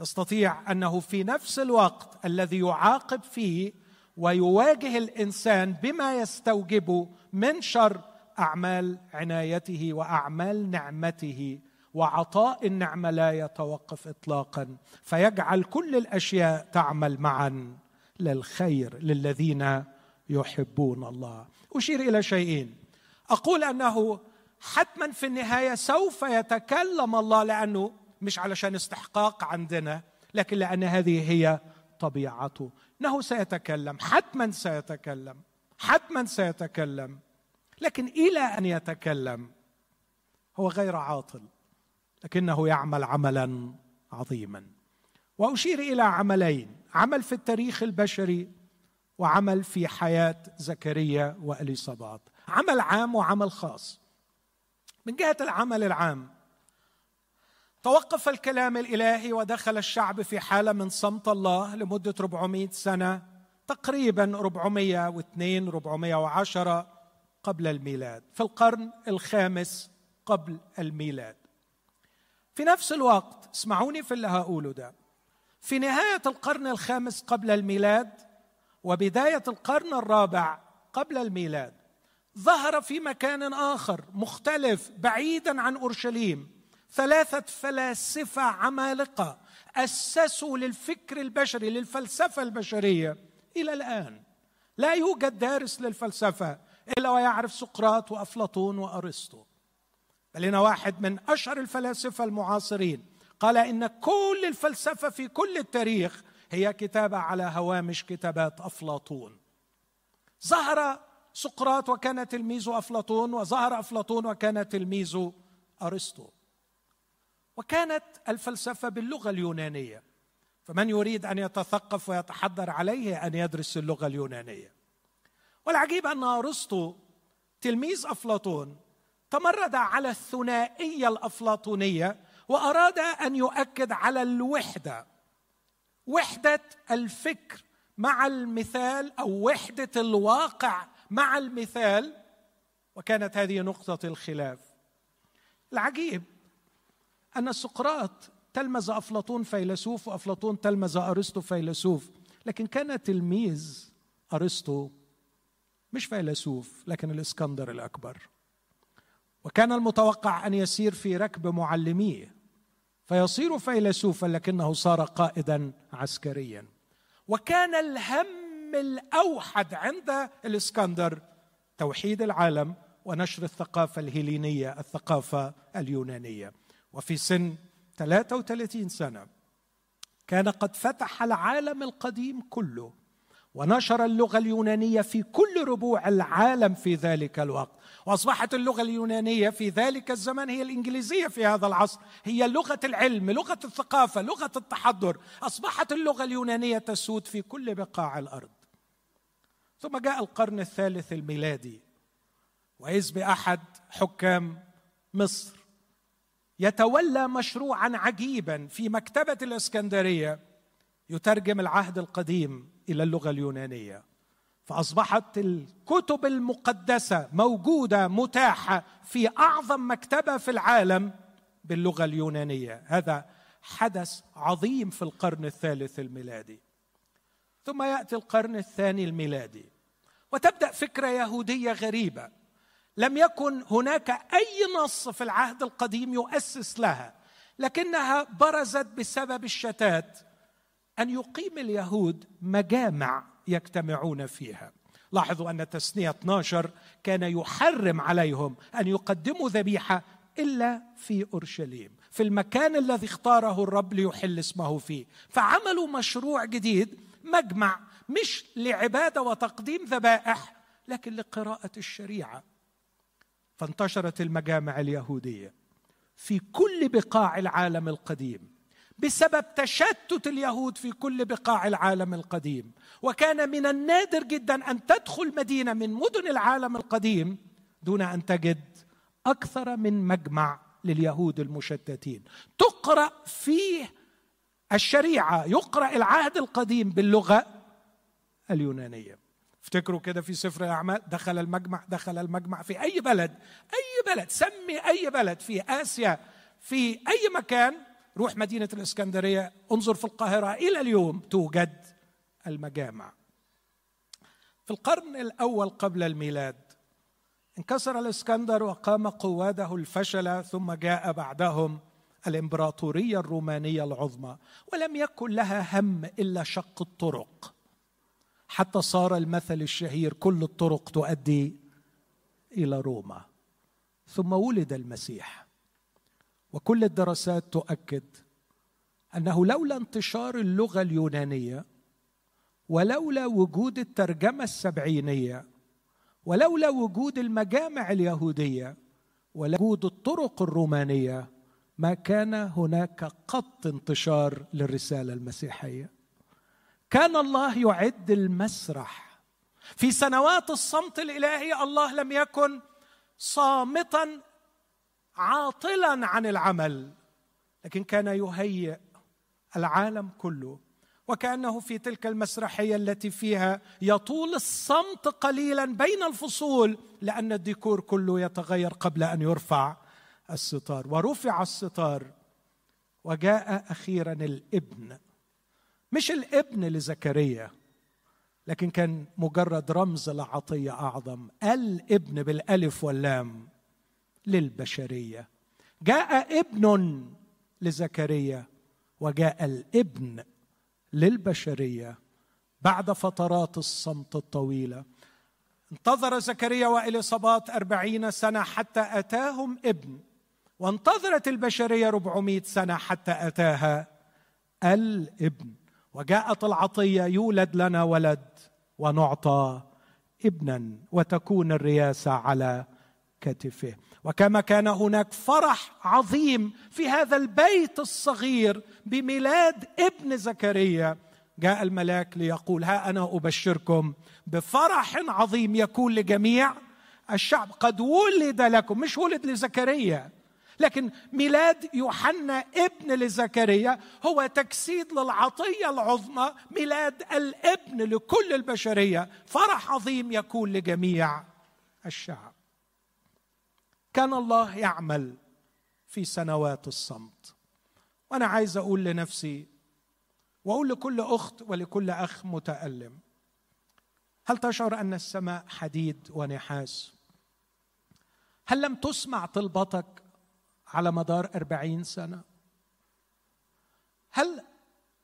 يستطيع أنه في نفس الوقت الذي يعاقب فيه ويواجه الإنسان بما يستوجبه من شر أعمال عنايته وأعمال نعمته وعطاء النعمة لا يتوقف اطلاقا فيجعل كل الأشياء تعمل معا للخير للذين يحبون الله. أشير إلى شيئين. أقول أنه حتما في النهاية سوف يتكلم الله لأنه مش علشان استحقاق عندنا لكن لأن هذه هي طبيعته. إنه سيتكلم حتما سيتكلم حتما سيتكلم لكن إلى أن يتكلم هو غير عاطل. لكنه يعمل عملا عظيما. وأشير إلى عملين عمل في التاريخ البشري وعمل في حياة زكريا واليصابات عمل عام وعمل خاص. من جهة العمل العام توقف الكلام الإلهي ودخل الشعب في حالة من صمت الله لمدة 400 سنة تقريبا 402 410 قبل الميلاد في القرن الخامس قبل الميلاد. في نفس الوقت اسمعوني في اللي هقوله ده. في نهاية القرن الخامس قبل الميلاد وبداية القرن الرابع قبل الميلاد ظهر في مكان آخر مختلف بعيدا عن أورشليم ثلاثة فلاسفة عمالقة أسسوا للفكر البشري للفلسفة البشرية إلى الآن. لا يوجد دارس للفلسفة إلا ويعرف سقراط وأفلاطون وأرسطو. بل هنا واحد من أشهر الفلاسفة المعاصرين. قال إن كل الفلسفة في كل التاريخ هي كتابة على هوامش كتابات أفلاطون. ظهر سقراط وكان تلميذ أفلاطون وظهر أفلاطون وكان تلميذ أرسطو. وكانت الفلسفة باللغة اليونانية. فمن يريد أن يتثقف ويتحضر عليه أن يدرس اللغة اليونانية. والعجيب أن أرسطو تلميذ أفلاطون تمرد على الثنائية الأفلاطونية وأراد أن يؤكد على الوحدة وحدة الفكر مع المثال أو وحدة الواقع مع المثال وكانت هذه نقطة الخلاف. العجيب أن سقراط تلمذ أفلاطون فيلسوف وأفلاطون تلمذ أرسطو فيلسوف لكن كان تلميذ أرسطو مش فيلسوف لكن الإسكندر الأكبر. وكان المتوقع أن يسير في ركب معلميه فيصير فيلسوفا لكنه صار قائدا عسكريا. وكان الهم الأوحد عند الإسكندر توحيد العالم ونشر الثقافة الهيلينية الثقافة اليونانية. وفي سن 33 سنة كان قد فتح العالم القديم كله. ونشر اللغة اليونانية في كل ربوع العالم في ذلك الوقت. وأصبحت اللغة اليونانية في ذلك الزمن هي الإنجليزية في هذا العصر. هي لغة العلم لغة الثقافة لغة التحضر. أصبحت اللغة اليونانية تسود في كل بقاع الأرض. ثم جاء القرن الثالث الميلادي وإذ بأحد حكام مصر يتولى مشروعا عجيبا في مكتبة الإسكندرية يترجم العهد القديم إلى اللغة اليونانية. فأصبحت الكتب المقدسة موجودة متاحة في أعظم مكتبة في العالم باللغة اليونانية. هذا حدث عظيم في القرن الثالث الميلادي. ثم يأتي القرن الثاني الميلادي. وتبدأ فكرة يهودية غريبة. لم يكن هناك أي نص في العهد القديم يؤسس لها لكنها برزت بسبب الشتات أن يقيم اليهود مجامع يجتمعون فيها. لاحظوا أن تسنيه 12 كان يحرم عليهم أن يقدموا ذبيحة إلا في أورشليم في المكان الذي اختاره الرب ليحل اسمه فيه. فعملوا مشروع جديد مجمع مش لعبادة وتقديم ذبائح لكن لقراءة الشريعة. فانتشرت المجامع اليهودية في كل بقاع العالم القديم. بسبب تشتت اليهود في كل بقاع العالم القديم. وكان من النادر جدا أن تدخل مدينة من مدن العالم القديم دون أن تجد أكثر من مجمع لليهود المشتتين. تقرأ فيه الشريعة يقرأ العهد القديم باللغة اليونانية. افتكروا كده في سفر الاعمال دخل المجمع دخل المجمع في أي بلد أي بلد سمي أي بلد في آسيا في أي مكان روح مدينة الإسكندرية انظر في القاهرة إلى اليوم توجد المجامع. في القرن الأول قبل الميلاد انكسر الإسكندر وقام قواده الفشل ثم جاء بعدهم الإمبراطورية الرومانية العظمى ولم يكن لها هم إلا شق الطرق. حتى صار المثل الشهير كل الطرق تؤدي إلى روما. ثم ولد المسيح. وكل الدراسات تؤكد أنه لولا انتشار اللغة اليونانية ولولا وجود الترجمة السبعينية ولولا وجود المجامع اليهودية وجود الطرق الرومانية ما كان هناك قط انتشار للرسالة المسيحية. كان الله يعد المسرح. في سنوات الصمت الإلهي الله لم يكن صامتا عاطلا عن العمل لكن كان يهيئ العالم كله. وكأنه في تلك المسرحية التي فيها يطول الصمت قليلا بين الفصول لأن الديكور كله يتغير قبل أن يرفع الستار. ورفع الستار وجاء أخيرا الابن. مش الابن لزكريا لكن كان مجرد رمز لعطية أعظم. الابن بالألف واللام. للبشرية. جاء ابن لزكريا وجاء الابن للبشرية بعد فترات الصمت الطويلة. انتظر زكريا واليصابات أربعين سنة حتى أتاهم ابن وانتظرت البشرية ربعمائة سنة حتى أتاها الابن. وجاءت العطية يولد لنا ولد ونعطى ابنا وتكون الرياسة على كتفه. وكما كان هناك فرح عظيم في هذا البيت الصغير بميلاد ابن زكريا. جاء الملاك ليقول ها أنا أبشركم بفرح عظيم يكون لجميع الشعب. قد ولد لكم مش ولد لزكريا لكن ميلاد يوحنا ابن لزكريا هو تجسيد للعطية العظمى ميلاد الابن لكل البشرية. فرح عظيم يكون لجميع الشعب. كان الله يعمل في سنوات الصمت. وأنا عايز أقول لنفسي وأقول لكل أخت ولكل أخ متألم هل تشعر أن السماء حديد ونحاس؟ هل لم تسمع طلبتك على مدار أربعين سنة؟ هل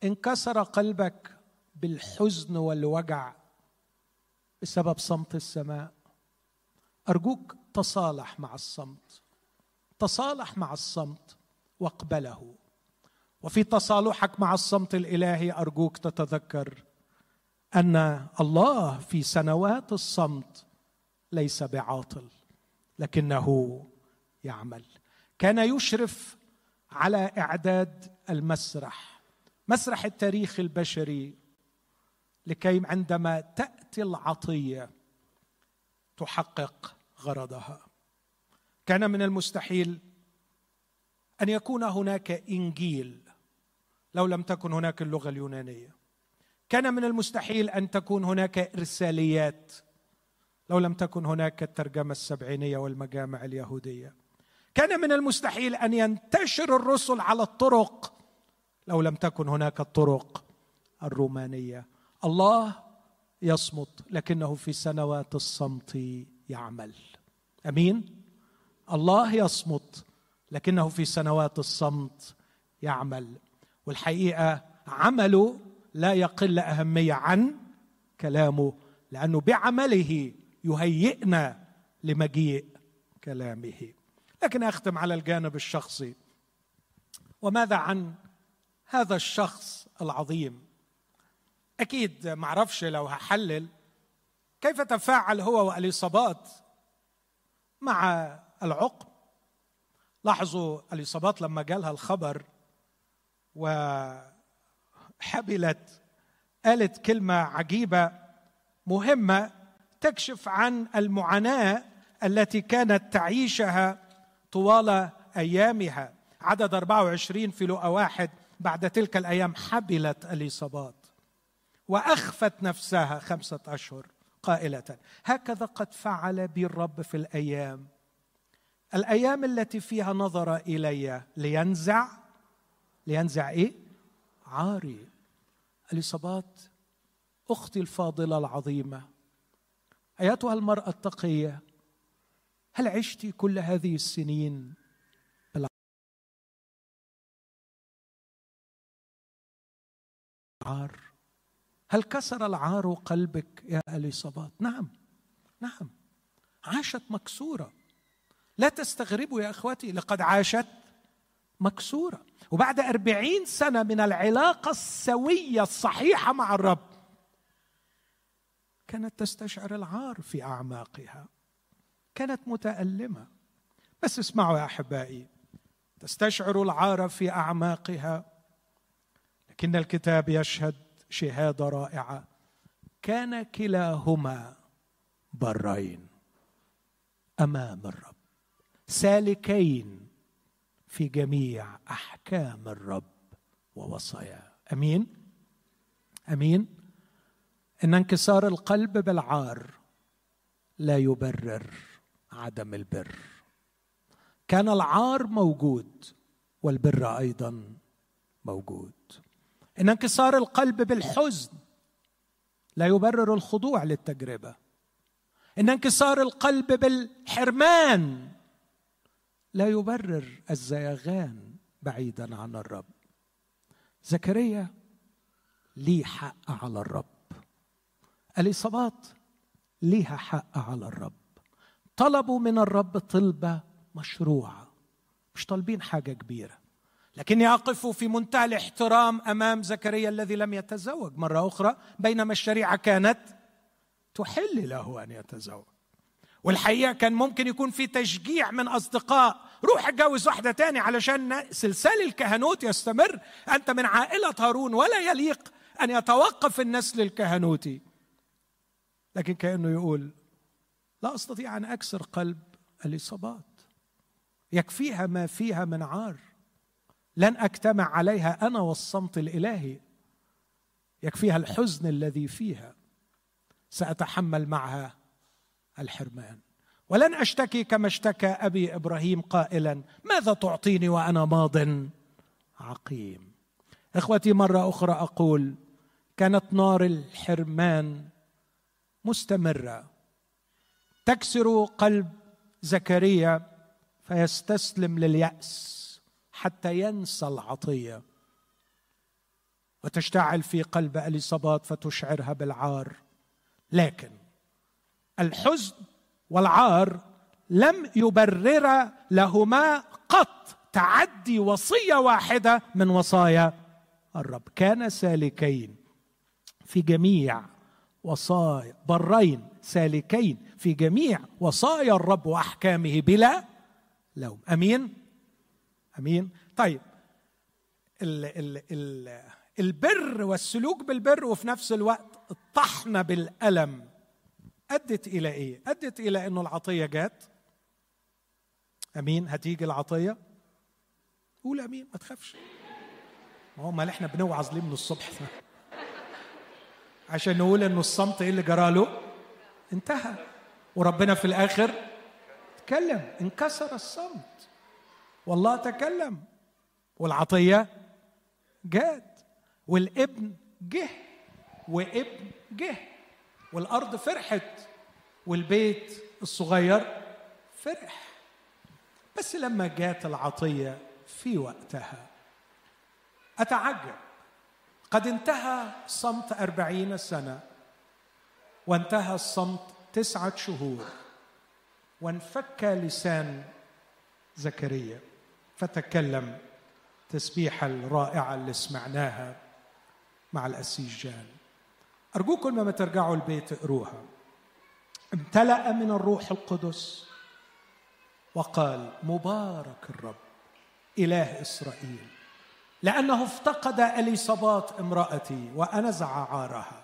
انكسر قلبك بالحزن والوجع بسبب صمت السماء؟ أرجوك تصالح مع الصمت. تصالح مع الصمت واقبله. وفي تصالحك مع الصمت الإلهي أرجوك تتذكر أن الله في سنوات الصمت ليس بعاطل لكنه يعمل. كان يشرف على إعداد المسرح مسرح التاريخ البشري لكي عندما تأتي العطية تحقق غرضها. كان من المستحيل أن يكون هناك إنجيل لو لم تكن هناك اللغة اليونانية. كان من المستحيل أن تكون هناك إرساليات لو لم تكن هناك الترجمة السبعينية والمجامع اليهودية. كان من المستحيل أن ينتشر الرسل على الطرق لو لم تكن هناك الطرق الرومانية. الله يصمت لكنه في سنوات الصمت يعمل. أمين؟ الله يصمت لكنه في سنوات الصمت يعمل. والحقيقة عمله لا يقل أهمية عن كلامه لأنه بعمله يهيئنا لمجيء كلامه. لكن أختم على الجانب الشخصي. وماذا عن هذا الشخص العظيم؟ أكيد ما أعرفش لو هحلل كيف تفاعل هو واليصابات مع العقم؟ لاحظوا اليصابات لما جالها الخبر وحبلت قالت كلمة عجيبة مهمة تكشف عن المعاناة التي كانت تعيشها طوال أيامها. عدد 24 في لقا واحد بعد تلك الأيام حبلت اليصابات وأخفت نفسها خمسة أشهر. قائلة. هكذا قد فعل بي الرب في الأيام. الأيام التي فيها نظر إلي لينزع. لينزع إيه؟ عاري. اليصابات أختي الفاضلة العظيمة. أيتها المرأة التقية هل عشت كل هذه السنين؟ بالعار هل كسر العار قلبك يا اليصابات نعم. نعم. عاشت مكسورة. لا تستغربوا يا أخوتي لقد عاشت مكسورة. وبعد أربعين سنة من العلاقة السوية الصحيحة مع الرب كانت تستشعر العار في أعماقها. كانت متألمة. بس اسمعوا يا أحبائي تستشعر العار في أعماقها. لكن الكتاب يشهد شهادة رائعة. كان كلاهما برين أمام الرب سالكين في جميع أحكام الرب ووصاياه. أمين؟ أمين؟ إن انكسار القلب بالعار لا يبرر عدم البر. كان العار موجود والبر أيضا موجود. إن انكسار القلب بالحزن لا يبرر الخضوع للتجربة. إن انكسار القلب بالحرمان لا يبرر الزيغان بعيدا عن الرب. زكريا ليه حق على الرب. اليصابات ليها حق على الرب. طلبوا من الرب طلبة مشروعة. مش طالبين حاجة كبيرة. لكني أقف في منتهى الاحترام أمام زكريا الذي لم يتزوج. مرة أخرى بينما الشريعة كانت تحل له أن يتزوج. والحقيقة كان ممكن يكون في تشجيع من أصدقاء. روح اتجوز واحدة تاني علشان سلسال الكهنوت يستمر. أنت من عائلة هارون ولا يليق أن يتوقف النسل الكهنوتي لكن كأنه يقول لا أستطيع أن أكسر قلب الإصابات. يكفيها ما فيها من عار. لن أجتمع عليها أنا والصمت الإلهي. يكفيها الحزن الذي فيها. سأتحمل معها الحرمان. ولن أشتكي كما اشتكى أبي إبراهيم قائلا ماذا تعطيني وأنا ماض؟ عقيم. إخوتي مرة أخرى أقول كانت نار الحرمان مستمرة. تكسر قلب زكريا فيستسلم لليأس. حتى ينسى العطية. وتشتعل في قلب اليصابات فتشعرها بالعار. لكن الحزن والعار لم يبرر لهما قط تعدي وصية واحدة من وصايا الرب. كان سالكين في جميع وصايا برين سالكين في جميع وصايا الرب وأحكامه بلا لوم. أمين؟ آمين. طيب ال ال ال البر والسلوك بالبر وفي نفس الوقت الطحنه بالألم أدت إلى إيه؟ أدت إلى إنه العطية جات. أمين هتيجي العطية؟ قول أمين ما تخافش. ما هو أمال إحنا بنوعظ ليه من الصبح. عشان نقول إنه الصمت إيه اللي جرى له؟ انتهى. وربنا في الآخر تكلم انكسر الصمت. والله تكلم. والعطية جات والابن جه وابن جه والأرض فرحت والبيت الصغير فرح. بس لما جات العطية في وقتها أتعجب. قد انتهى صمت أربعين سنة وانتهى الصمت تسعة شهور وانفك لسان زكريا. فتكلم تسبيحة الرائعة اللي سمعناها مع الأسيس جان أرجوكم لما ترجعوا البيت اقروها امتلأ من الروح القدس وقال مبارك الرب إله إسرائيل لأنه افتقد إليصابات امرأتي وأنزع عارها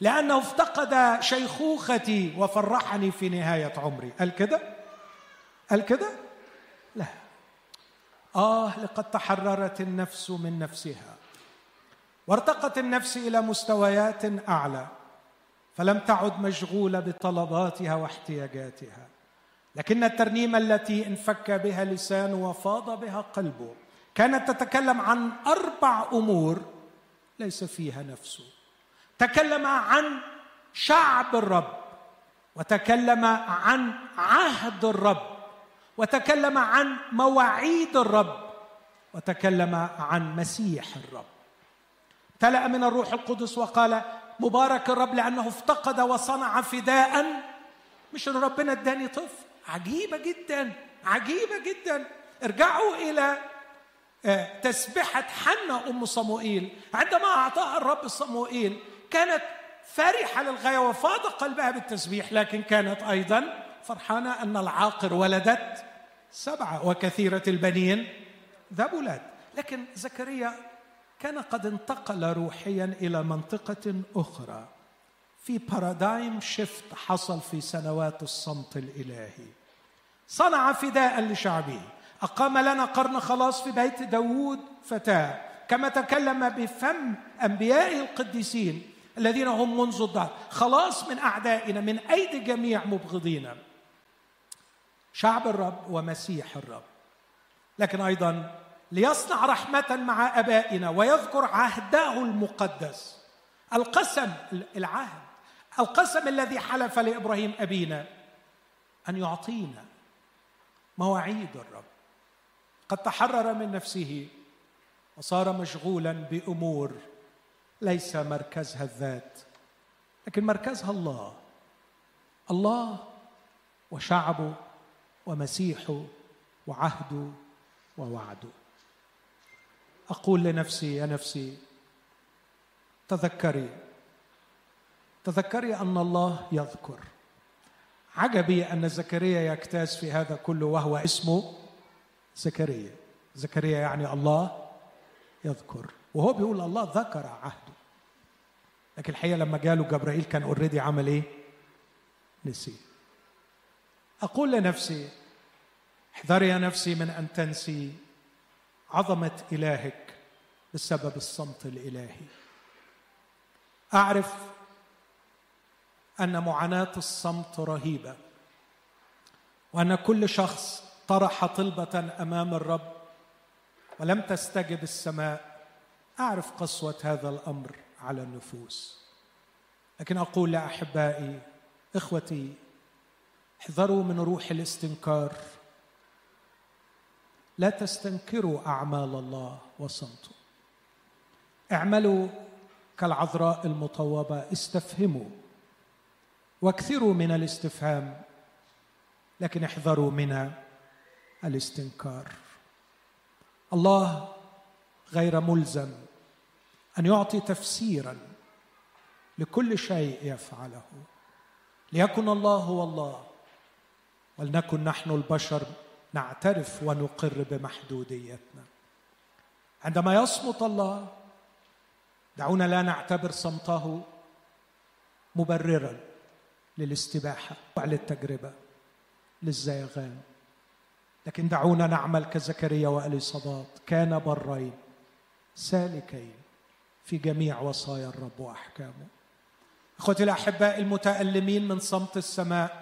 لأنه افتقد شيخوختي وفرحني في نهاية عمري قال كده؟ قال كده؟ لا آه لقد تحررت النفس من نفسها. وارتقت النفس إلى مستويات أعلى فلم تعد مشغولة بطلباتها واحتياجاتها. لكن الترنيمة التي انفك بها لسانه وفاض بها قلبه كانت تتكلم عن أربع أمور ليس فيها نفسه تكلم عن شعب الرب وتكلم عن عهد الرب. وتكلم عن مواعيد الرب وتكلم عن مسيح الرب. تلأ من الروح القدس وقال مبارك الرب لأنه افتقد وصنع فداء. مش إن ربنا اداني طفل. عجيبة جدا عجيبة جدا. ارجعوا إلى آه، تسبحة حنا أم صموئيل. عندما أعطاها الرب صموئيل كانت فرحة للغاية وفاض قلبها بالتسبيح لكن كانت أيضا فرحانة أن العاقر ولدت سبعة وكثيرة البنين ذبلت لكن زكريا كان قد انتقل روحيا إلى منطقة أخرى. في بارادايم شيفت حصل في سنوات الصمت الإلهي. صنع فداء لشعبه. أقام لنا قرن خلاص في بيت داوود فتاة. كما تكلم بفم أنبيائه القديسين الذين هم منذ الدهر. خلاص من أعدائنا من أيدي جميع مبغضينا. شعب الرب ومسيح الرب. لكن أيضا ليصنع رحمة مع أبائنا ويذكر عهده المقدس. القسم العهد القسم الذي حلف لإبراهيم أبينا أن يعطينا مواعيد الرب. قد تحرر من نفسه وصار مشغولا بأمور ليس مركزها الذات. لكن مركزها الله. الله وشعبه ومسيحه وعهده ووعده أقول لنفسي يا نفسي تذكري تذكري أن الله يذكر. عجبي أن زكريا يجتاز في هذا كله وهو اسمه زكريا. زكريا يعني الله يذكر. وهو بيقول الله ذكر عهده. لكن الحقيقة لما جاله جبرائيل كان اوريدي عمل إيه؟ نسي أقول لنفسي احذري يا نفسي من أن تنسي عظمة إلهك بسبب الصمت الإلهي. أعرف أن معاناة الصمت رهيبة وأن كل شخص طرح طلبة أمام الرب ولم تستجب السماء. أعرف قسوة هذا الأمر على النفوس. لكن أقول لأحبائي إخوتي احذروا من روح الاستنكار. لا تستنكروا أعمال الله وصمته اعملوا كالعذراء المطوبة استفهموا واكثروا من الاستفهام لكن احذروا من الاستنكار. الله غير ملزم أن يعطي تفسيرا لكل شيء يفعله. ليكن الله هو الله ولنكن نحن البشر نعترف ونقر بمحدوديتنا. عندما يصمت الله دعونا لا نعتبر صمته مبررا للاستباحة وللتجربه للزيغان. لكن دعونا نعمل كزكريا وأليصابات كان برين سالكين في جميع وصايا الرب وأحكامه. إخوتي الأحباء المتألمين من صمت السماء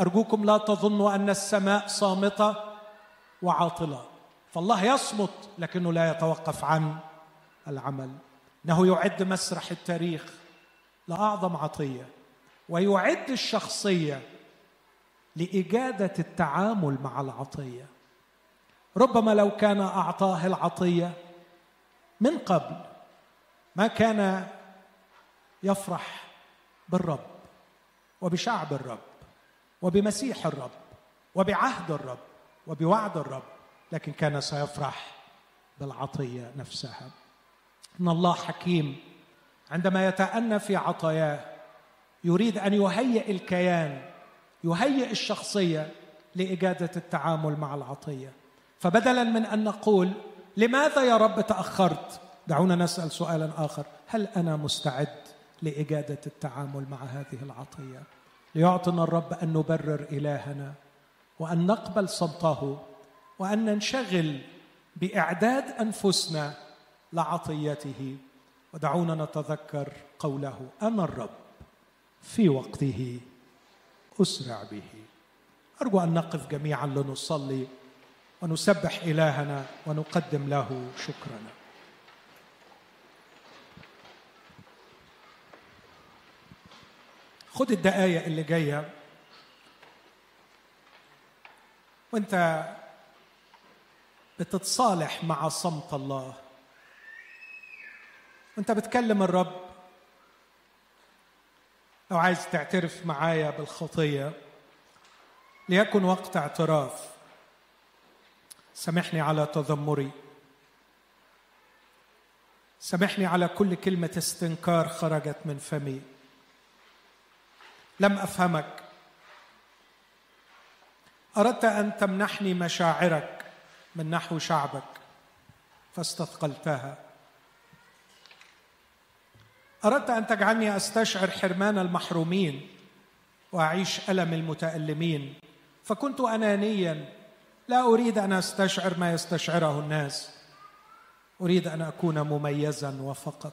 أرجوكم لا تظنوا أن السماء صامتة وعاطلة. فالله يصمت لكنه لا يتوقف عن العمل. إنه يعد مسرح التاريخ لأعظم عطية ويعد الشخصية لإجادة التعامل مع العطية. ربما لو كان أعطاه العطية من قبل ما كان يفرح بالرب وبشعب الرب. وبمسيح الرب وبعهد الرب وبوعد الرب لكن كان سيفرح بالعطية نفسها. إن الله حكيم عندما يتأنى في عطاياه يريد أن يهيئ الكيان يهيئ الشخصية لإجادة التعامل مع العطية. فبدلا من أن نقول لماذا يا رب تأخرت؟ دعونا نسأل سؤالا آخر هل أنا مستعد لإجادة التعامل مع هذه العطية؟ ليعطنا الرب أن نبرر إلهنا وأن نقبل صمته وأن ننشغل بإعداد أنفسنا لعطيته. ودعونا نتذكر قوله أنا الرب في وقته أسرع به. أرجو أن نقف جميعا لنصلي ونسبح إلهنا ونقدم له شكرنا خد الدقايق اللي جاية. وانت بتتصالح مع صمت الله. وانت بتكلم الرب. لو عايز تعترف معايا بالخطية. ليكن وقت اعتراف. سامحني على تذمري. سامحني على كل كلمة استنكار خرجت من فمي. لم أفهمك. أردت أن تمنحني مشاعرك من نحو شعبك. فاستثقلتها. أردت أن تجعلني أستشعر حرمان المحرومين وأعيش ألم المتألمين. فكنت انانيا. لا أريد أن أستشعر ما يستشعره الناس. أريد أن أكون مميزا وفقط.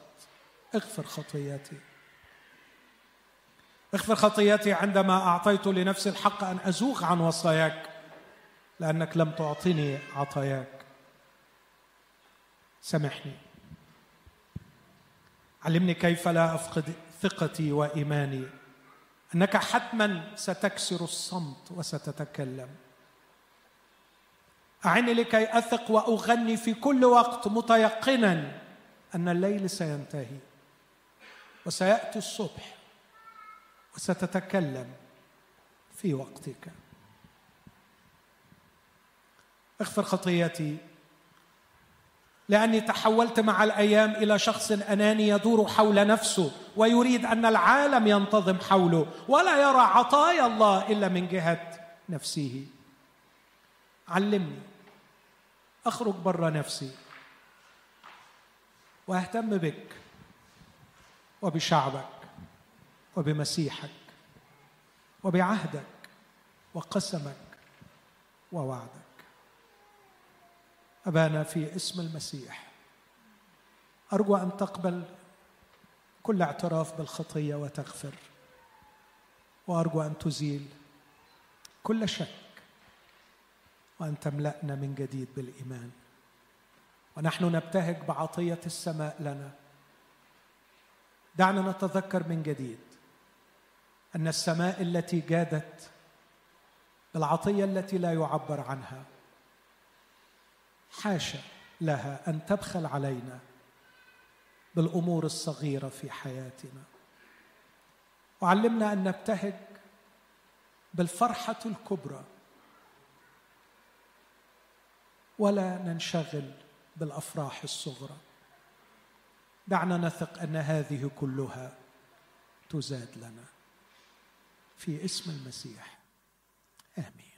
اغفر خطياتي اغفر خطيتي عندما أعطيت لنفسي الحق أن أزوغ عن وصاياك لأنك لم تعطني عطاياك. سامحني. علمني كيف لا أفقد ثقتي وإيماني. أنك حتما ستكسر الصمت وستتكلم. أعني لكي أثق وأغني في كل وقت متيقنا أن الليل سينتهي وسيأتي الصبح. وستتكلم في وقتك. اغفر خطيتي لأني تحولت مع الأيام إلى شخص أناني يدور حول نفسه ويريد أن العالم ينتظم حوله ولا يرى عطايا الله إلا من جهة نفسه. علمني أخرج بره نفسي وأهتم بك وبشعبك. وبمسيحك وبعهدك وقسمك ووعدك. أبانا في اسم المسيح. أرجو أن تقبل كل اعتراف بالخطية وتغفر. وأرجو أن تزيل كل شك وأن تملأنا من جديد بالإيمان. ونحن نبتهج بعطية السماء لنا. دعنا نتذكر من جديد أن السماء التي جادت بالعطية التي لا يعبر عنها حاشا لها أن تبخل علينا بالأمور الصغيرة في حياتنا. وعلمنا أن نبتهج بالفرحة الكبرى ولا ننشغل بالأفراح الصغرى. دعنا نثق أن هذه كلها تزاد لنا. في اسم المسيح. آمين.